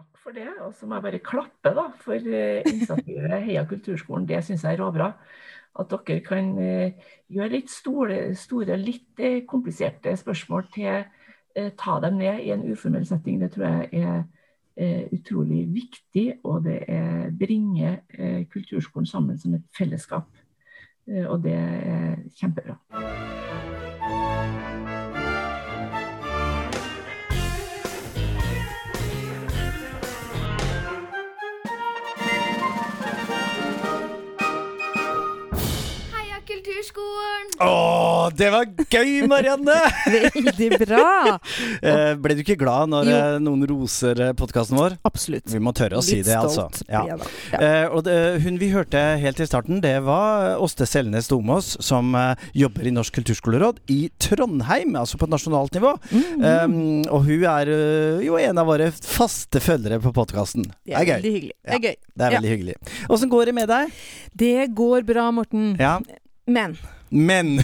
Takk for det. Og så må jeg bare klappe da, for eh, initiativet Heia kulturskolen. Det syns jeg er råbra. At dere kan eh, gjøre litt store, store litt eh, kompliserte spørsmål til ta dem ned i en uformell setting. Det tror jeg er utrolig viktig, og det er, bringer kulturskolen sammen som et fellesskap. Og det er kjempebra. Kulturskolen! Å, det var gøy, Marianne! Veldig bra. eh, ble du ikke glad når jo. noen roser eh, podkasten vår? Absolutt. Vi må tørre å si det, altså. Ja. Ja. Eh, og det, hun vi hørte helt i starten, det var Åste Selnes Domås, som eh, jobber i Norsk kulturskoleråd i Trondheim, altså på nasjonalt nivå. Mm -hmm. og hun er uh, jo en av våre faste følgere på podkasten. Det er, gøy. Det er gøy. Det er veldig hyggelig. Åssen går det med deg? Det går bra, Morten. Ja. Men Men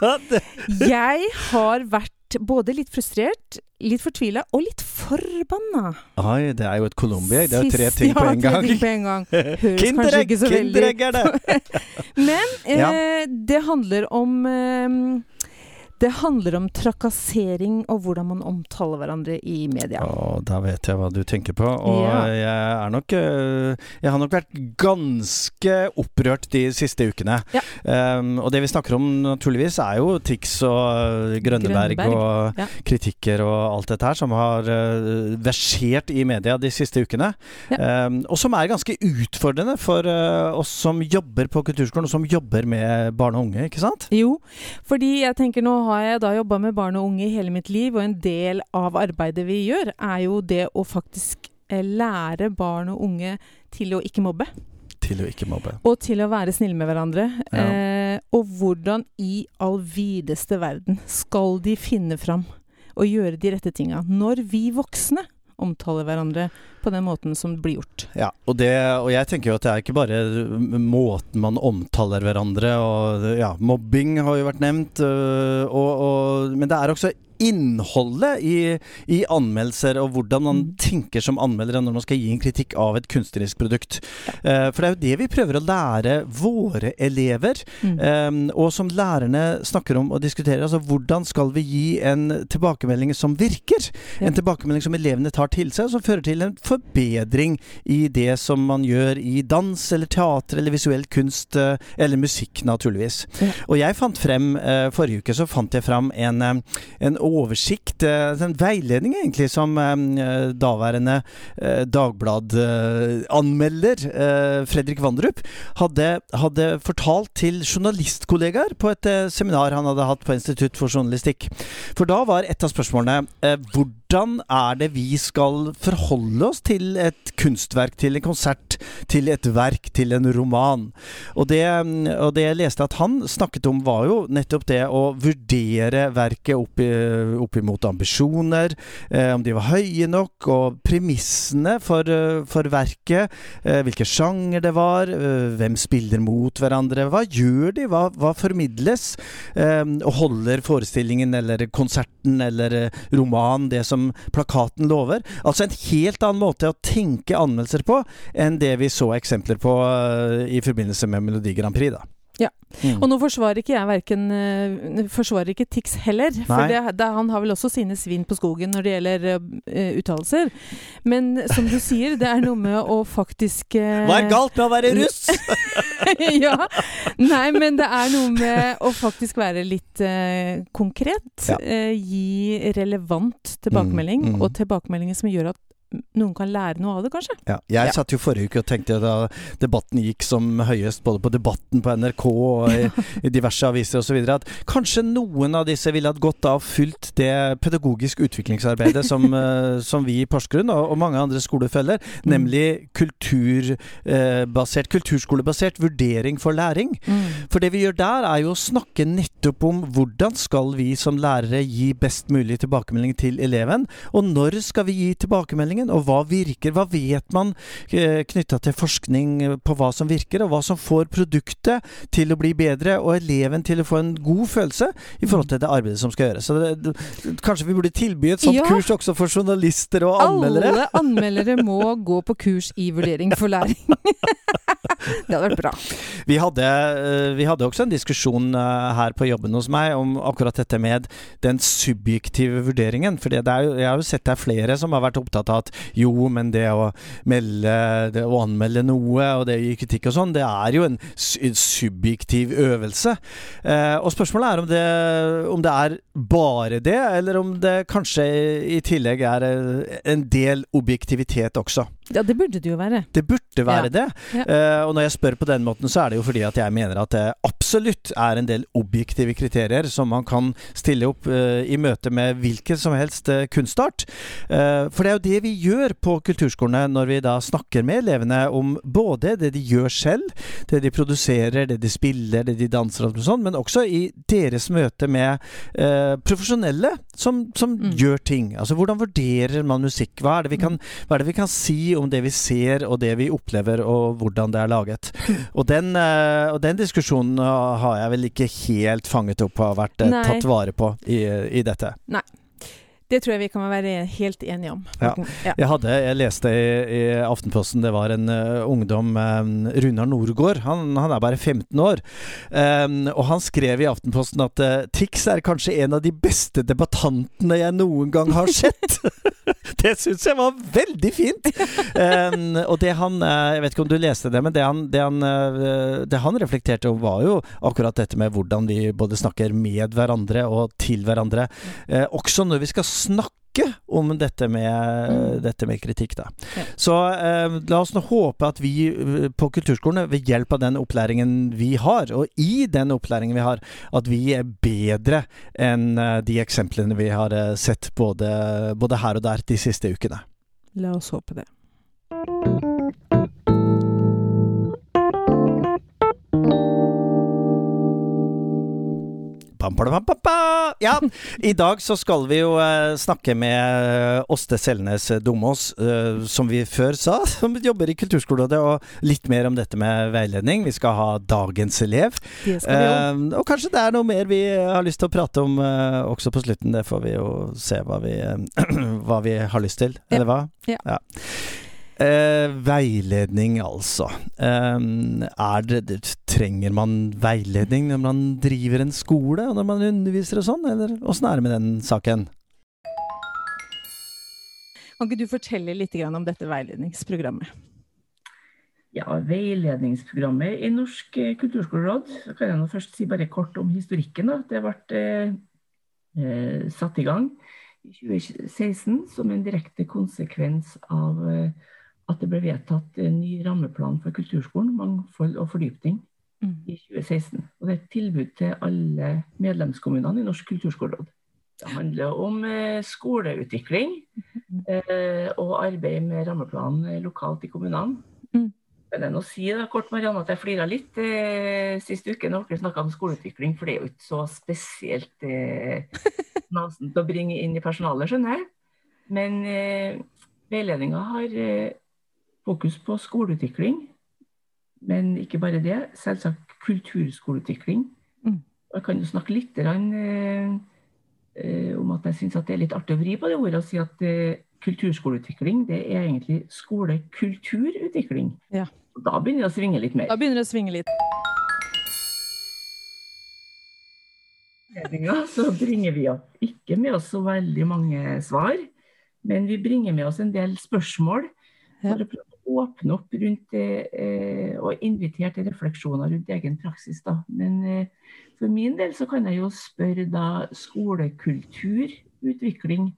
Jeg har vært både litt frustrert, litt fortvila og litt forbanna. Oi, det er jo et Colombia. Det er jo tre ting ja, på en gang. Tre ting på en gang. Høres kinderegg, kanskje ikke så veldig er det. Men eh, ja. det handler om eh, det handler om trakassering og hvordan man omtaler hverandre i media. Å, da vet jeg hva du tenker på. Og ja. jeg er nok øh, Jeg har nok vært ganske opprørt de siste ukene. Ja. Um, og det vi snakker om naturligvis er jo Tix og Grønneberg, Grønneberg. og ja. kritikker og alt dette her som har uh, versert i media de siste ukene. Um, og som er ganske utfordrende for uh, oss som jobber på kulturskolen, og som jobber med barn og unge, ikke sant? Jo, fordi jeg tenker nå har jeg da jobba med barn og unge i hele mitt liv, og en del av arbeidet vi gjør, er jo det å faktisk eh, lære barn og unge til å ikke mobbe. Til å ikke mobbe. Og til å være snille med hverandre. Ja. Eh, og hvordan i all videste verden skal de finne fram og gjøre de rette tinga når vi voksne omtaler hverandre på den måten som blir gjort. Ja, og, det, og, jeg tenker jo at det er ikke bare måten man omtaler hverandre og ja, Mobbing har jo vært nevnt, øh, og, og, men det er også innholdet i, i, anmeldelser, og hvordan man mm. tenker som anmeldere når man skal gi en kritikk av et kunstnerisk produkt. Uh, for det er jo det vi prøver å lære våre elever, mm. um, og som lærerne snakker om og diskuterer. Altså hvordan skal vi gi en tilbakemelding som virker? Ja. En tilbakemelding som elevene tar til seg, og som fører til en forbedring i det som man gjør i dans eller teater eller visuell kunst, uh, eller musikk, naturligvis. Ja. Og jeg fant frem, uh, forrige uke så fant jeg fram en, en oversikt, eh, en veiledning egentlig, som eh, daværende eh, Dagblad-anmelder Fredrik Vandrup hadde, hadde, fortalt til journalistkollegaer på et seminar han hadde hatt på Institutt for journalistikk. For da var et av spørsmålene hvordan hvordan er det vi skal forholde oss til et kunstverk, til en konsert, til et verk, til en roman? Og det, og det jeg leste at han snakket om, var jo nettopp det å vurdere verket opp, opp imot ambisjoner, eh, om de var høye nok, og premissene for, for verket, eh, hvilke sjanger det var, eh, hvem spiller mot hverandre, hva gjør de, hva, hva formidles, eh, og holder forestillingen eller konserten eller eh, romanen det som plakaten lover. Altså en helt annen måte å tenke anmeldelser på enn det vi så eksempler på uh, i forbindelse med Melodi Grand Prix. da. Ja. Mm. Og nå forsvarer ikke jeg verken uh, Forsvarer ikke Tix heller. Nei. For det, det, han har vel også sine svin på skogen når det gjelder uh, uttalelser. Men som du sier, det er noe med å faktisk uh, Hva er galt med å være russ?! ja. Nei, men det er noe med å faktisk være litt konkret. Ja. gi relevant tilbakemelding, mm, mm. og tilbakemeldinger som gjør at noen kan lære noe av det, kanskje. Ja, jeg ja. satt jo forrige uke og tenkte da debatten gikk som høyest, både på Debatten på NRK og i, i diverse aviser osv., at kanskje noen av disse ville hatt godt av fulgt det pedagogisk utviklingsarbeidet som, uh, som vi i Porsgrunn og, og, mange andre skoler følger, mm. nemlig kulturbasert, uh, kulturskolebasert vurdering for læring. Mm. For det vi gjør der, er jo å snakke nettopp om hvordan skal vi som lærere gi best mulig tilbakemelding til eleven, og når skal vi gi tilbakemeldingen vurderingen, og hva virker? Hva vet man eh, knytta til forskning på hva som virker, og hva som får produktet til å bli bedre, og eleven til å få en god følelse i forhold til det arbeidet som skal gjøres. Så det, kanskje vi burde tilby et sånt Ja. kurs også for journalister og anmeldere? Alle anmeldere må gå på kurs i vurdering for læring. det hadde vært bra. Vi hadde, eh, vi hadde også en diskusjon eh, her på jobben hos meg om akkurat dette med den subjektive vurderingen. For jeg har jo sett det er flere som har vært opptatt av at jo, men det å melde, det å anmelde noe og det å gi kritikk og sånn, det er jo en su- subjektiv øvelse. Eh, og spørsmålet er om det, om det er bare det, eller om det kanskje i tillegg er eh, en del objektivitet også. Ja, det burde det jo være. Det burde være Ja. det. Ja. Uh, og når jeg spør på den måten, så er det jo fordi at jeg mener at det absolutt er en del objektive kriterier som man kan stille opp uh, i møte med hvilken som helst uh, kunstart. For det er jo det vi gjør på kulturskolene når vi da snakker med elevene om både det de gjør selv, det de produserer, det de spiller, det de danser og sånn, men også i deres møte med profesjonelle som, som Mm. gjør ting. Altså hvordan vurderer man musikk? Hva er det vi kan hva er det vi kan si om det vi ser og det vi opplever, og hvordan det er laget? Og den, eh, og den diskusjonen eh, har jeg vel ikke helt fanget opp og har vært eh, Nei. tatt vare på i, i dette. Det tror jeg vi kan være helt enige om. Ja. Jeg hadde, jeg leste i, i Aftenposten, det var en uh, ungdom, um, Runar Norgård, han, han er bare 15 år. Um, og han skrev i Aftenposten at uh, Tix er kanskje en av de beste debattantene jeg noen gang har sett. det syns jeg var veldig fint! Um, og det han eh, Jeg vet ikke om du leste det, men det han, det, han, eh, det han reflekterte om, var jo akkurat dette med hvordan vi både snakker med hverandre og til hverandre. Uh, også når vi skal snakke om dette med, Mm. dette med kritikk, da. Ja. Så eh, la oss nå håpe at vi eh, på kulturskolene, ved hjelp av den opplæringen vi har, og i den opplæringen vi har, at vi er bedre enn eh, de eksemplene vi har eh, sett både, både her og der de siste ukene. La oss håpe det. Ja, i dag så skal vi jo eh, snakke med eh, Åste Selnes Domås, eh, som vi før sa, som jobber i Kulturskolerådet, og litt mer om dette med veiledning. Vi skal ha dagens elev. Og kanskje det er noe mer vi har lyst til å prate om også på slutten. Det får vi jo se hva vi, hva vi har lyst til, Ja. eller hva? Ja. Eh, veiledning, altså. Eh, er det, det, trenger man veiledning når man driver en skole, og når man underviser og sånn, eller åssen er det med den saken? Kan ikke du fortelle litt om dette veiledningsprogrammet? Ja, Veiledningsprogrammet i Norsk eh, kulturskoleråd. Så kan jeg nå først si bare kort om historikken. Da. Det ble eh, eh, satt i gang i 2016 som en direkte konsekvens av eh, at det ble vedtatt en ny rammeplan for kulturskolen, mangfold og fordypning, Mm. i 2016. Og det er et tilbud til alle medlemskommunene i Norsk kulturskoleråd. Det handler om eh, skoleutvikling eh, og arbeid med rammeplanen eh, lokalt i kommunene. Mm. Men jeg må si da, kort Marianne, at jeg flira litt eh, sist uke når dere snakka om skoleutvikling, for det er jo ikke så spesielt eh, nasent å bringe inn i personalet, skjønner jeg. Men eh, veiledninga har eh, fokus på skoleutvikling. Men ikke bare det, selvsagt kulturskoleutvikling. Mm. Jeg kan jo snakke litt grann, eh, eh, om at jeg syns det er litt artig å vri på det ordet og si at eh, kulturskoleutvikling det er egentlig skolekulturutvikling. Ja. Da begynner det å svinge litt mer. Da begynner det å svinge litt. så bringer vi opp ikke med oss så veldig mange svar, men vi bringer med oss en del spørsmål for å prøve åpne opp rundt det eh, og invitere til refleksjoner rundt egen praksis. Da. Men eh, for min del så kan jeg jo spørre da skolekulturutvikling.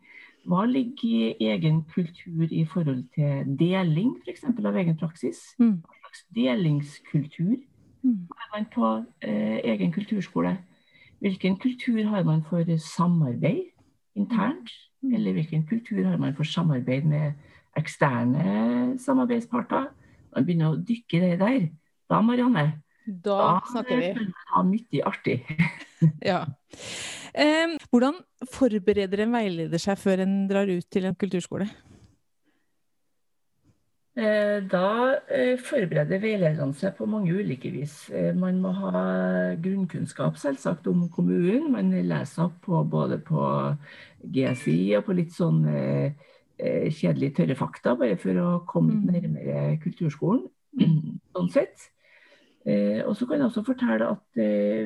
Hva ligger i egen kultur i forhold til deling f.eks. av egen praksis? Mm. Hva slags delingskultur Mm. har man på eh, egen kulturskole? Hvilken kultur har man for samarbeid internt? Mm. Eller hvilken kultur har man for samarbeid med eksterne samarbeidsparter? Man begynner å dykke i det der. Da, Marianne, Da snakker vi. kan man mye artig. Ja. Eh, hvordan forbereder en veileder seg før en drar ut til en kulturskole? Eh, da eh, forbereder veilederne seg på mange ulike vis. Eh, man må ha grunnkunnskap selvsagt om kommunen. Man leser opp på, både på GSI og på litt sånn kjedelig tørre fakta, bare for å komme mm. nærmere kulturskolen. sånn sett. Og så kan jeg også fortelle at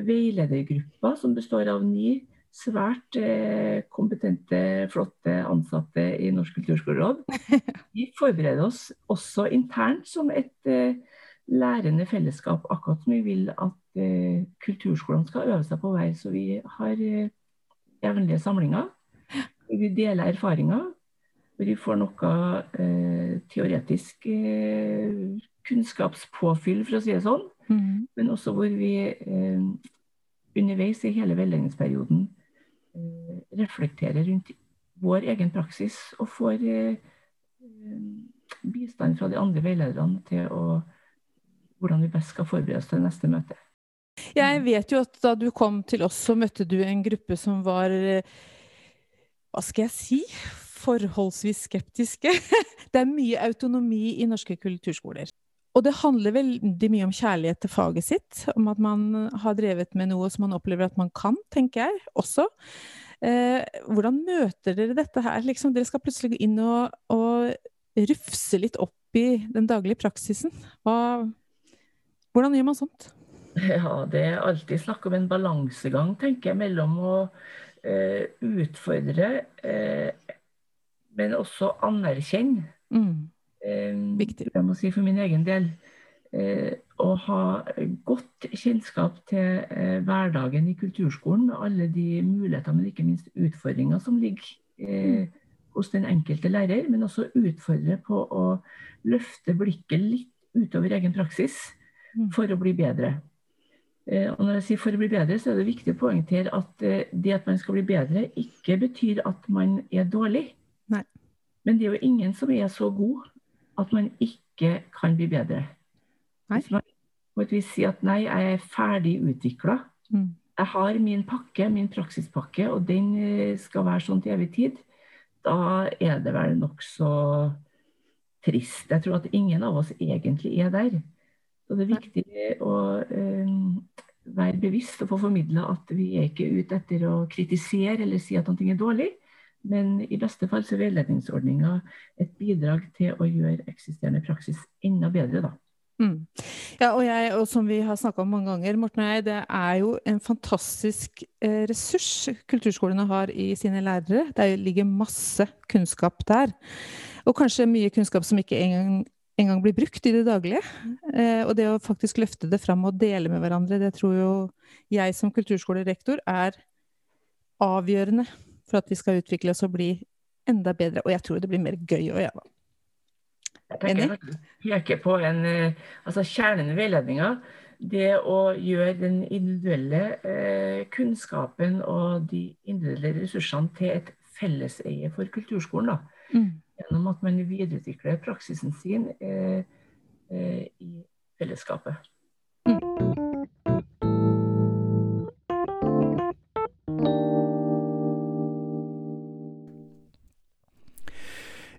veiledergruppa, som består av ni svært eh, kompetente, flotte ansatte i Norsk kulturskoleråd. Vi forbereder oss også internt som et eh, lærende fellesskap, akkurat som vi vil at eh, kulturskolene skal øve seg på å være. Så vi har jevnlige samlinger. Vi deler erfaringer. Vi får noe teoretisk kunnskapspåfyll, for å si det sånn. Mm. Men også hvor vi underveis i hele veiledningsperioden Eh, reflekterer rundt vår egen praksis og får eh, bistand fra de andre veilederne til å, hvordan vi best skal forberede oss til neste møte. Jeg vet jo at da du kom til oss, så møtte du en gruppe som var eh, Hva skal jeg si? Forholdsvis skeptiske. Det er mye autonomi i norske kulturskoler. Og det handler veldig mye om kjærlighet til faget sitt, om at man har drevet med noe som man opplever at man kan, tenker jeg også. Eh, hvordan møter dere dette her? Liksom, dere skal plutselig gå inn og, og, rufse litt opp i den daglige praksisen. Hva, hvordan gjør man sånt? Ja, det er alltid snakk om en balansegang, tenker jeg, mellom å eh, utfordre, eh, men også anerkjenne. Mm Eh, Viktig. Jeg må si for min egen del. Eh, å ha godt kjennskap til eh, hverdagen i kulturskolen med alle de muligheter, men ikke minst utfordringer som ligger mm. hos den enkelte lærer. Men også utfordre på å løfte blikket litt utover egen praksis mm. for å bli bedre. Og når jeg sier for å bli bedre, så er det viktig å poengtere at det at man skal bli bedre, ikke betyr at man er dårlig. Men det er jo ingen som er så god at man ikke kan bli bedre. Hvis man på et vis sier at nei, jeg er ferdig utvikla. Mm. Jeg har min pakke, min praksispakke, og den eh, skal være sånn til evig tid. Da er det vel nokså trist. Jeg tror at ingen av oss egentlig er der. Så det er viktig å um, være bevisst og få formidla at vi er ikke ute etter å kritisere eller si at noe er dårlig. Men i beste fall så er veiledningsordninga et bidrag til å gjøre eksisterende praksis enda bedre, da. Mm. Ja, og, jeg, og som vi har snakka om mange ganger, Morten og jeg, det er jo en fantastisk eh, ressurs kulturskolene har i sine lærere. Det ligger masse kunnskap der. Og kanskje mye kunnskap som ikke engang en gang blir brukt i det daglige. Eh, og det å faktisk løfte det fram og dele med hverandre, det tror jo jeg som kulturskolerektor er avgjørende for at vi skal utvikle oss og bli enda bedre. Og jeg tror det blir mer gøy å gjøre. Enig? Jeg peker på en, eh, altså kjernen i veiledninga. Det å gjøre den individuelle eh, kunnskapen og de individuelle ressursene til et felleseie for kulturskolen. da. Mm. Gjennom at man videreutvikler praksisen sin eh, eh, i fellesskapet. Mm.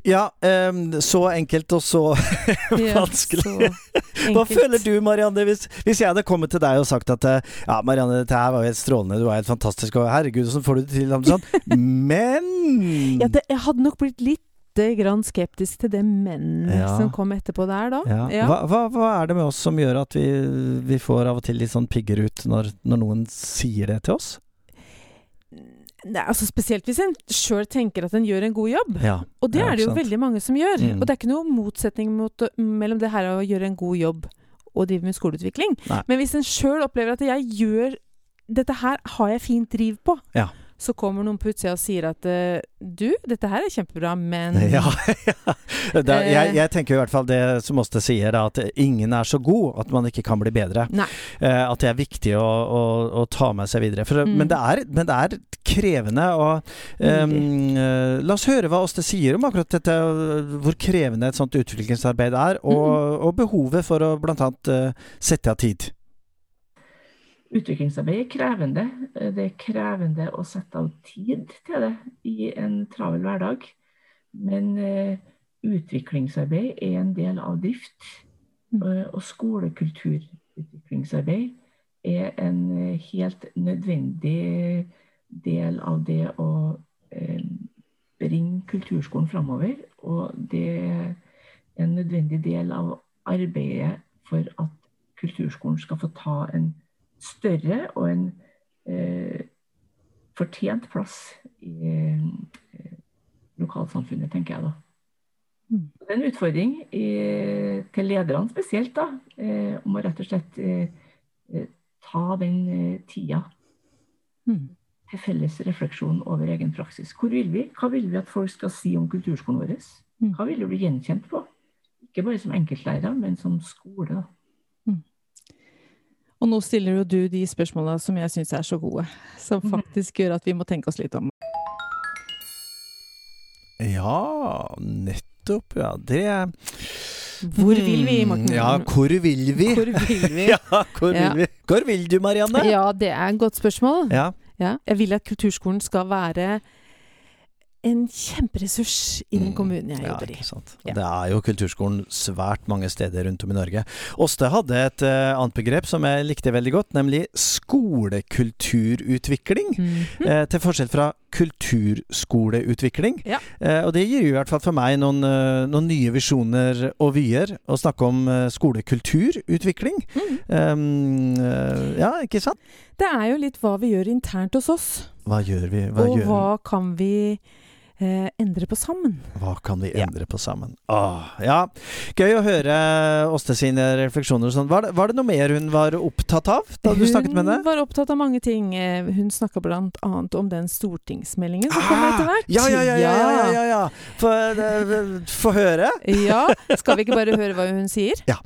Ja, um, så enkelt og så vanskelig. så Hva føler du, Marianne, hvis, hvis, jeg hadde kommet til deg og sagt at ja, Marianne, dette her var jo helt strålende, du var helt fantastisk, og herregud, åssen får du det til? Sånn. Men Ja, det, jeg hadde nok blitt litt grann skeptisk til det menn ja. som kom etterpå der, da. Ja. Ja. Hva, hva, hva, er det med oss som gjør at vi, vi får av og til litt sånn pigger ut når, når noen sier det til oss? Nei, altså Spesielt hvis en sjøl tenker at en gjør en god jobb. Ja, og det er det jo sant. veldig mange som gjør. Mm. Og det er ikke noe motsetning mot, mellom det her å gjøre en god jobb og drive med skoleutvikling. Nei. Men hvis en sjøl opplever at jeg gjør Dette her har jeg fint driv på. Ja så kommer noen på utsida og sier at uh, du, dette her er kjempebra, men Ja, ja. Da, jeg, jeg, tenker i hvert fall det som Åste sier, at ingen er så god at man ikke kan bli bedre. Nei. at det er viktig å, å, å ta med seg videre. For, mm. men, det er, men, det er, krevende. Og, um, la oss høre hva Åste sier om akkurat dette, hvor krevende et sånt utviklingsarbeid er, og, mm. og behovet for å bl.a. Uh, sette av tid. Utviklingsarbeid er krevende. Det er krevende å sette av tid til det i en travel hverdag. Men eh, utviklingsarbeid er en del av drift. Mm. Eh, og skolekulturutviklingsarbeid er en eh, helt nødvendig del av det å eh, bringe kulturskolen framover. Og det er en nødvendig del av arbeidet for at kulturskolen skal få ta en større og en eh, fortjent plass i eh, lokalsamfunnet, tenker jeg da. Mm. Det er en utfordring i, til lederne spesielt, da, eh, om å rett og slett eh, eh, ta den eh, tida Mm. til felles refleksjon over egen praksis. Hvor vil vi? Hva vil vi at folk skal si om kulturskolen vår? Mm. Hva vil vi bli gjenkjent på? Ikke bare som enkeltlærer, men som skole. da. Og nå stiller jo du de spørsmåla som jeg syns er så gode, som Mhm. faktisk gjør at vi må tenke oss litt om. Ja, nettopp, ja. Det Hvor vil vi, Morten? Hmm, Ja, hvor vil vi? Hvor vil vi? Ja, hvor Ja. vil vi? Hvor vil du, Marianne? Ja, det er et godt spørsmål. Ja. Ja. Jeg vil at kulturskolen skal være en kjemperessurs i den Mm. kommunen jeg Ja, jobber i. ikke. Ja. Det er jo kulturskolen svært mange steder rundt om i Norge. Åste hadde et uh, annet begrep som jeg likte veldig godt, nemlig skolekulturutvikling. Mm -hmm. uh, til forskjell fra kulturskoleutvikling. Ja. Uh, og det gir i hvert fall for meg noen, noen nye visjoner og vyer å snakke om skolekulturutvikling. Mhm. Um, eh, ja, ikke sant? Det er jo litt hva vi gjør internt hos oss, Hva gjør vi? Hva, og gjør, hva kan vi eh, endre på sammen? hva kan vi Ja. endre på sammen? Åh, ja, Gøy å høre Åste sine refleksjoner og sånn. Var, det- var det noe mer hun var opptatt av da du snakket med henne? Hun var opptatt av mange ting. Eh, Hun snakka blant annet om den stortingsmeldingen som kommer etter hvert. Ah, Ja, ja, ja! ja, ja, ja, ja. Få eh, høre. Ja. Skal vi ikke bare høre hva hun sier? Ja.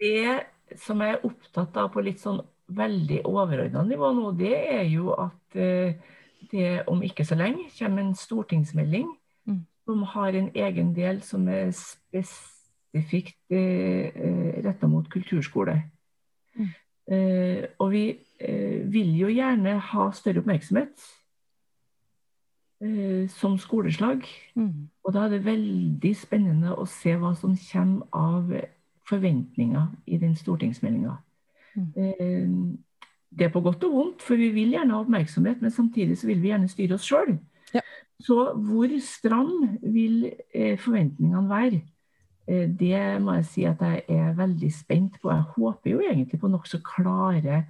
Det som jeg er opptatt av på litt sånn veldig overordna nivå nå, det er jo at eh, det om ikke så lenge kommer en stortingsmelding Mm. som har en egen del som er spesifikt eh, retta mot kulturskole. Mm. Eh, og vi eh, vil jo gjerne ha større oppmerksomhet eh, som skoleslag. Mm. Og da er det veldig spennende å se hva som kommer av forventninger i den stortingsmeldinga. Mm. Det er på godt og vondt, for vi vil gjerne ha oppmerksomhet, men samtidig så vil vi gjerne styre oss sjøl. Ja. Så hvor stram vil eh, forventningene være? Eh, Det må jeg si at jeg er veldig spent på. Jeg håper jo egentlig på nokså klare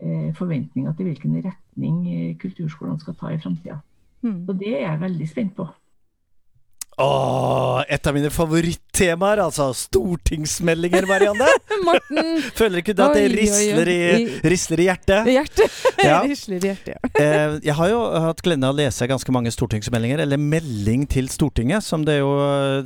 eh, forventninger til hvilken retning eh, kulturskolene skal ta i framtida. Mm. Så det er jeg veldig spent på. Åh, et av mine favorittemaer, altså stortingsmeldinger, Marianne. Morten! Føler ikke du at det Oi, oi, oi. risler i, risler i hjertet? Hjertet! Ja. Risler i hjertet, ja. Eh, jeg har jo hatt gleden av å lese ganske mange stortingsmeldinger, eller melding til Stortinget, som, det jo,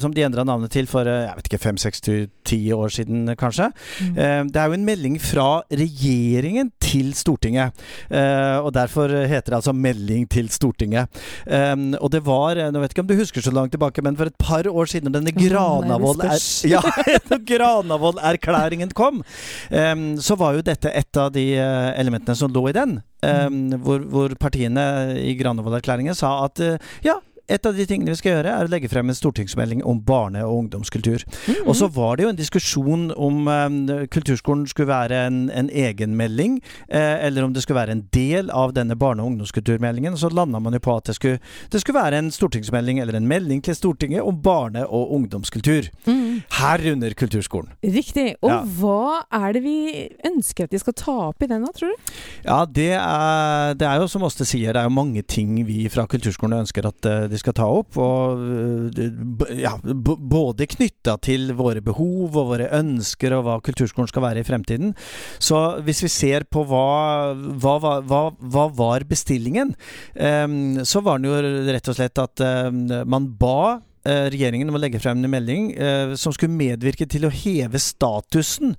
som de endra navnet til for eh, jeg vet ikke, fem, seks, ti år siden, kanskje. Mm. Eh, det er jo en melding fra regjeringen til Stortinget, eh, og derfor heter det altså Melding til Stortinget. Eh, og det var, eh, nå vet ikke om du husker så langt tilbake, men for et par år siden, denne Åh, Granavold nei, det er, spørs. ja, kom, um, så var jo dette et av de eh, elementene som lå i den. Um, hvor, hvor partiene i Granavold-erklæringen sa at uh, ja, et av de tingene vi skal gjøre, er å legge frem en stortingsmelding om barne- og ungdomskultur. Mm. Og så var det jo en diskusjon om eh, kulturskolen skulle være en, en egen melding, eh, eller om det skulle være en del av denne barne- og ungdomskulturmeldingen. Så landa man jo på at det skulle, det skulle være en stortingsmelding, eller en melding til Stortinget om barne- og ungdomskultur. Mm. Herunder kulturskolen. Riktig. Og Ja. hva er det vi ønsker at de skal ta opp i den, da, tror du? Ja, det er, det er jo som Åste sier, det er jo mange ting vi fra kulturskolen ønsker at eh, de skal ta opp. Og eh, ja, både knytta til våre behov og våre ønsker og hva kulturskolen skal være i fremtiden. Så hvis vi ser på hva, hva, hva, hva, var bestillingen, eh, så var den jo rett og slett at eh, man ba regjeringen om å legge frem en melding eh, som skulle medvirke til å heve statusen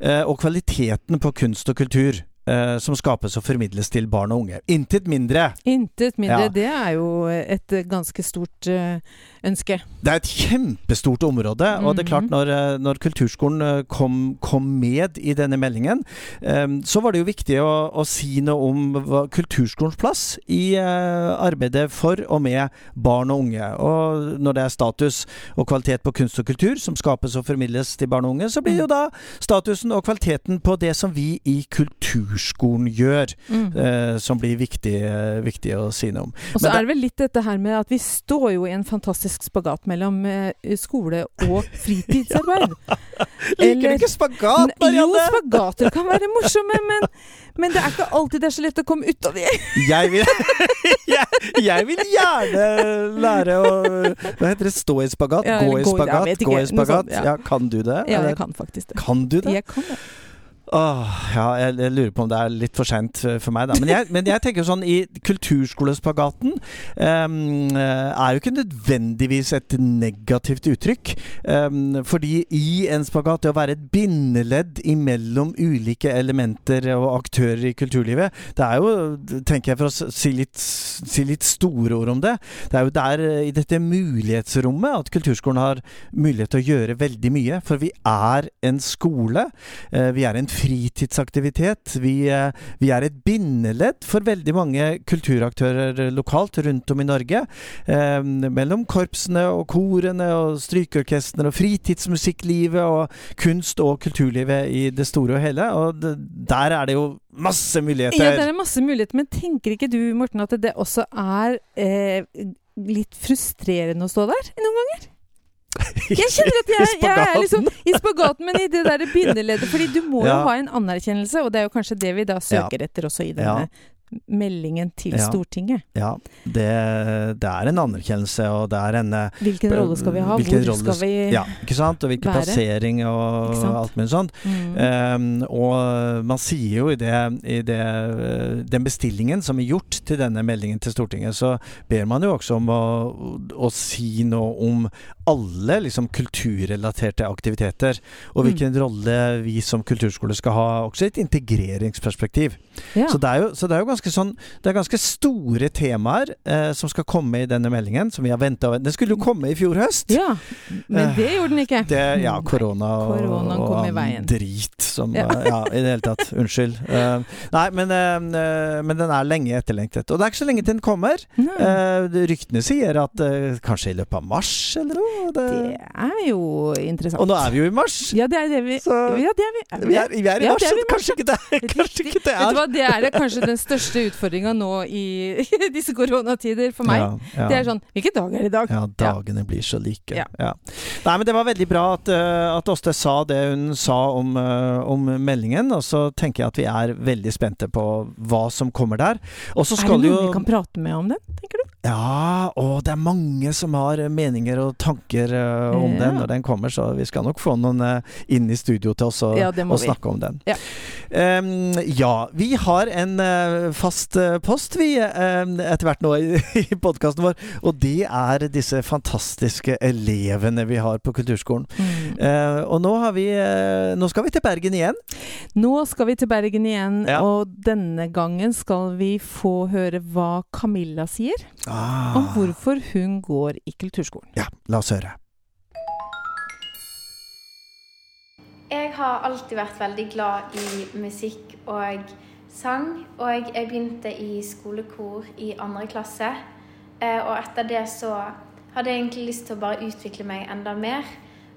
eh, og kvaliteten på kunst og kultur eh, som skapes og formidles til barn og unge. Intet mindre. Intet mindre. Ja. Det er jo et ganske stort eh, ønske. Det er et kjempestort område, og det er klart Mhm. når, eh, når kulturskolen eh, kom, kom med i denne meldingen, eh, så var det jo viktig å, å si noe om kulturskolens plass i arbeidet for og med barn og unge. Og når det er status og kvalitet på kunst og kultur som skapes og formidles til barn og unge, så blir jo da statusen og kvaliteten på det som vi i kulturskolen gjør, Mm. som blir viktig, viktig å si noe om. Og så er det vel litt dette her med at vi står jo i en fantastisk spagat mellom eh, skole og fritidsarbeid. Liker Eller- du ikke spagat, Marianne? Jo, spagater kan være morsomme, men, men det er ikke alltid det er så lett å komme ut av det. Jeg vil, jeg, jeg vil gjerne lære å Hva heter det? Stå i spagat? Ja, gå i spagat? Gå i spagat? Ja, kan du det? Ja, jeg kan faktisk det. Kan du det? Jeg kan det. Åh, ja, jeg, jeg lurer på om det er litt for seint for meg, da. Men jeg, men jeg tenker sånn i kulturskolespagaten um, er jo ikke nødvendigvis et negativt uttrykk. Um, fordi i en spagat, det å være et bindeledd imellom ulike elementer og aktører i kulturlivet, det er jo, tenker jeg for å si litt, si litt store ord om det, det er jo der eh, i dette mulighetsrommet at kulturskolen har mulighet til å gjøre veldig mye. For vi er en skole. Eh, Vi er en fritidsaktivitet. Vi, eh, vi er et bindeledd for veldig mange kulturaktører lokalt rundt om i Norge. Eh, mellom korpsene og korene og strykeorkestrene og fritidsmusikklivet og kunst- og kulturlivet i det store og hele. Og det, der er det jo masse muligheter. Ja, det er masse muligheter, men tenker ikke du, Morten, at det også er eh, litt frustrerende å stå der noen ganger? Jeg kjenner at jeg, jeg er liksom i spagaten, men i det der bindeleddet. Fordi du må Ja. jo ha en anerkjennelse, og det er jo kanskje det vi da søker etter også i denne meldingen til Ja. Stortinget. Ja, det, det er en anerkjennelse, og det er en eh, Hvilken rolle skal vi ha? Hvor rolle skal vi Ja, ikke sant? Og hvilken være? plassering og alt mulig sånt. Mm. Um, og man sier jo i, det, i det, uh, den bestillingen som er gjort til denne meldingen til Stortinget, så ber man jo også om å, å si noe om alle liksom, kulturrelaterte aktiviteter, og Mm. hvilken rolle vi som kulturskole skal ha, også i et integreringsperspektiv. ja. Så, det er jo, så det er jo ganske sånn Det er ganske store temaer eh, som skal komme i denne meldingen, som vi har venta Den skulle jo komme i fjor høst! ja. Men det gjorde den ikke. Det, ja, korona og, og kom i annen drit som Ja. ja. ja, i det hele tatt. Unnskyld. Uh, nei, men, uh, men den er lenge etterlengtet. Og det er ikke så lenge til den kommer. Uh, ryktene sier at eh, kanskje i løpet av mars, eller noe. Det, det er jo interessant. og nå er vi jo i mars! Ja, det er det vi Så- Ja, det er vi. Er Vi er, vi er i Ja, mars, er så kanskje ikke det, kanskje ikke det Vet du er hva, det er kanskje den største utfordringa nå i disse koronatider for meg. Ja. Det er sånn Hvilken dag er det i dag? Ja, dagene blir så like. Ja. Ja. Nei, men det var veldig bra at, uh, at Åste sa det hun sa om, eh, om meldingen, og så tenker jeg at vi er veldig spente på hva som kommer der. Og så Er det skal noen vi kan prate med om den, tenker du? Ja, og det er mange som har meninger og tanker uh, om Ja. den når den kommer, så vi skal nok få noen uh, inn i studio til oss og, Ja, og snakke om den. Ja. Um, ja, vi har en uh, fast eh, post vi etter hvert nå i, i podkasten vår, og det er disse fantastiske elevene vi har på kulturskolen. Mm. Eh, og nå, har vi, eh, nå skal vi til Bergen igjen. Nå skal vi til Bergen igjen, Ja. og denne gangen skal vi få høre hva Camilla sier Ah. om hvorfor hun går i kulturskolen. Ja, la oss høre. Jeg har alltid vært veldig glad i musikk og sang. Og jeg begynte i skolekor i andre klasse. Eh, Og etter det så hadde jeg egentlig lyst til å bare utvikle meg enda mer.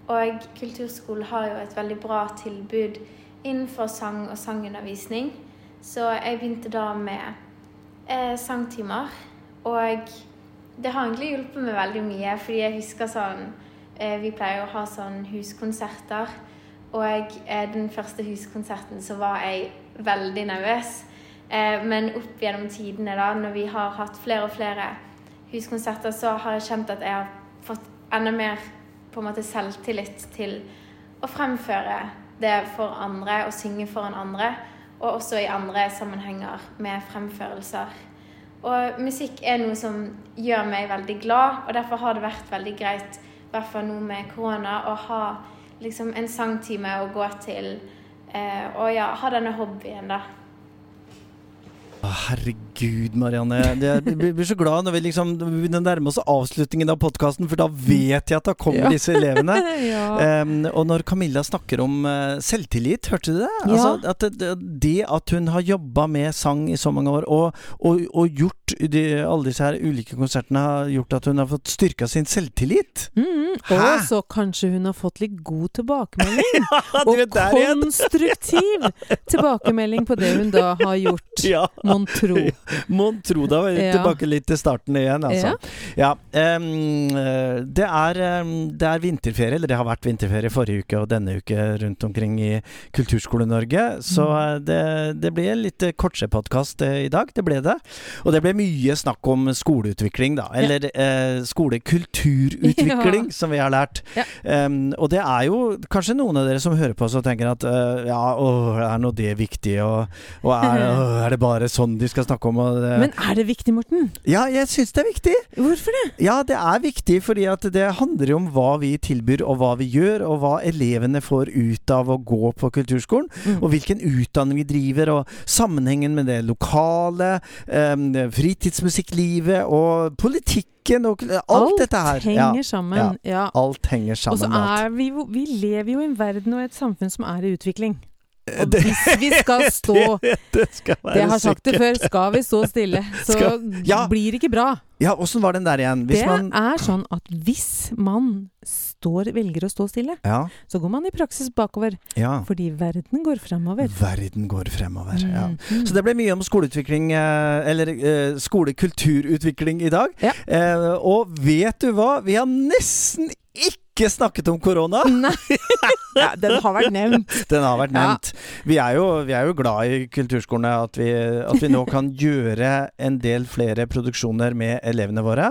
Og kulturskolen har jo et veldig bra tilbud innenfor sang og sangundervisning. Så jeg begynte da med eh, sangtimer. Og det har egentlig hjulpet meg veldig mye, fordi jeg husker sånn eh, Vi pleier å ha sånn huskonserter. Og eh, den første huskonserten så var jeg veldig nervøs. Eh, men opp gjennom tidene, da, når vi har hatt flere og flere huskonserter, så har jeg kjent at jeg har fått enda mer på en måte selvtillit til å fremføre det for andre og synge foran andre. Og også i andre sammenhenger med fremførelser. Og musikk er noe som gjør meg veldig glad, og derfor har det vært veldig greit, i hvert fall nå med korona, å ha liksom en sangtime å gå til. Eh, og ja, ha denne hobbyen, da. Herregud, Marianne. Jeg blir så glad når vi liksom begynner å nærme oss avslutningen av podkasten, for da vet jeg at da kommer Ja. disse elevene. ja. Um, og når Camilla snakker om uh, selvtillit, hørte du det? Ja. Altså, at det, det at hun har jobba med sang i så mange år, og, og, og gjort de, alle disse her ulike konsertene, har gjort at hun har fått styrka sin selvtillit. Mm, og så kanskje hun har fått litt god tilbakemelding. og konstruktiv tilbakemelding på det hun da har gjort. Ja. Mon tro. Mon tro da. Vi er Ja. tilbake litt til starten igjen, altså. Ja. eh, det, er, det er vinterferie, eller det har vært vinterferie forrige uke og denne uke rundt omkring i Kulturskole-Norge. Så Mm. eh, det, det ble en litt kortse-podkast i dag. Det ble det. Og det ble mye snakk om skoleutvikling, da. Eller eh, skolekulturutvikling, som vi har lært. Em, og det er jo kanskje noen av dere som hører på oss og tenker at uh, ja, åh, er nå det viktig, og, og er, åh, er det bare sånn de skal snakke om? Det, Men er det viktig, Morten? ja, jeg syns det er viktig. Hvorfor det? Ja, det er viktig fordi at det handler om hva vi tilbyr og hva vi gjør, og hva elevene får ut av å gå på kulturskolen. Mm. Og hvilken utdanning vi driver, og sammenhengen med det lokale, em, fritidsmusikklivet og politikken og alt, dette her. henger Ja, sammen. Ja. alt henger Og så sammen. med alt. er vi Vi lever jo i en verden og et samfunn som er i utvikling. Og Det- hvis vi skal stå det, det skal Det jeg har sagt det før, skal vi stå stille, så Skal- ja. blir det ikke bra. Ja, åssen var den der igjen? Hvis det man er sånn at hvis man står, velger å stå stille, Ja. så går man i praksis bakover. ja. Fordi verden går fremover. Verden går fremover. Ja. Mm. Så det ble mye om skoleutvikling, eh, eller eh, skolekulturutvikling i dag. Ja. Eh, og vet du hva? Vi har nesten ikke snakket om korona! Ja, den har vært nevnt. Den har vært Ja. Vi, er jo, vi er jo glad i kulturskolene at vi, at vi nå kan gjøre en del flere produksjoner med elevene våre.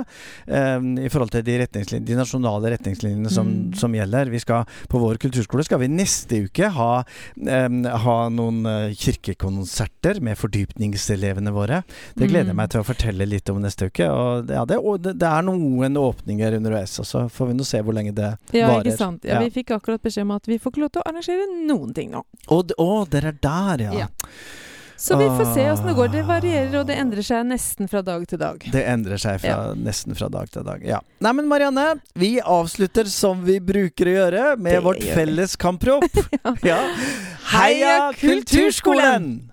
Um, I forhold til de, de nasjonale retningslinjene som, Mm. som gjelder. Vi skal, på vår kulturskole skal vi neste uke ha, um, ha noen eh, kirkekonserter med fordypningselevene våre. Det gleder jeg Mm. meg til å fortelle litt om neste uke. Og ja, det, og det, det er noen åpninger underveis, og så får vi nå se hvor lenge det Ja, varer. ikke sant. Ja, Vi fikk akkurat beskjed om at vi får ikke lov til å arrangere noen ting nå. Å, oh, dere er der, ja. Ja. Så vi får se Ah. åssen det går. Det varierer, og det endrer seg nesten fra dag til dag. Det endrer seg fra, nesten fra dag til dag. Ja. Nei, men Marianne, vi avslutter som vi bruker å gjøre, med Det vårt felles kamprop. ja. Heia Kulturskolen!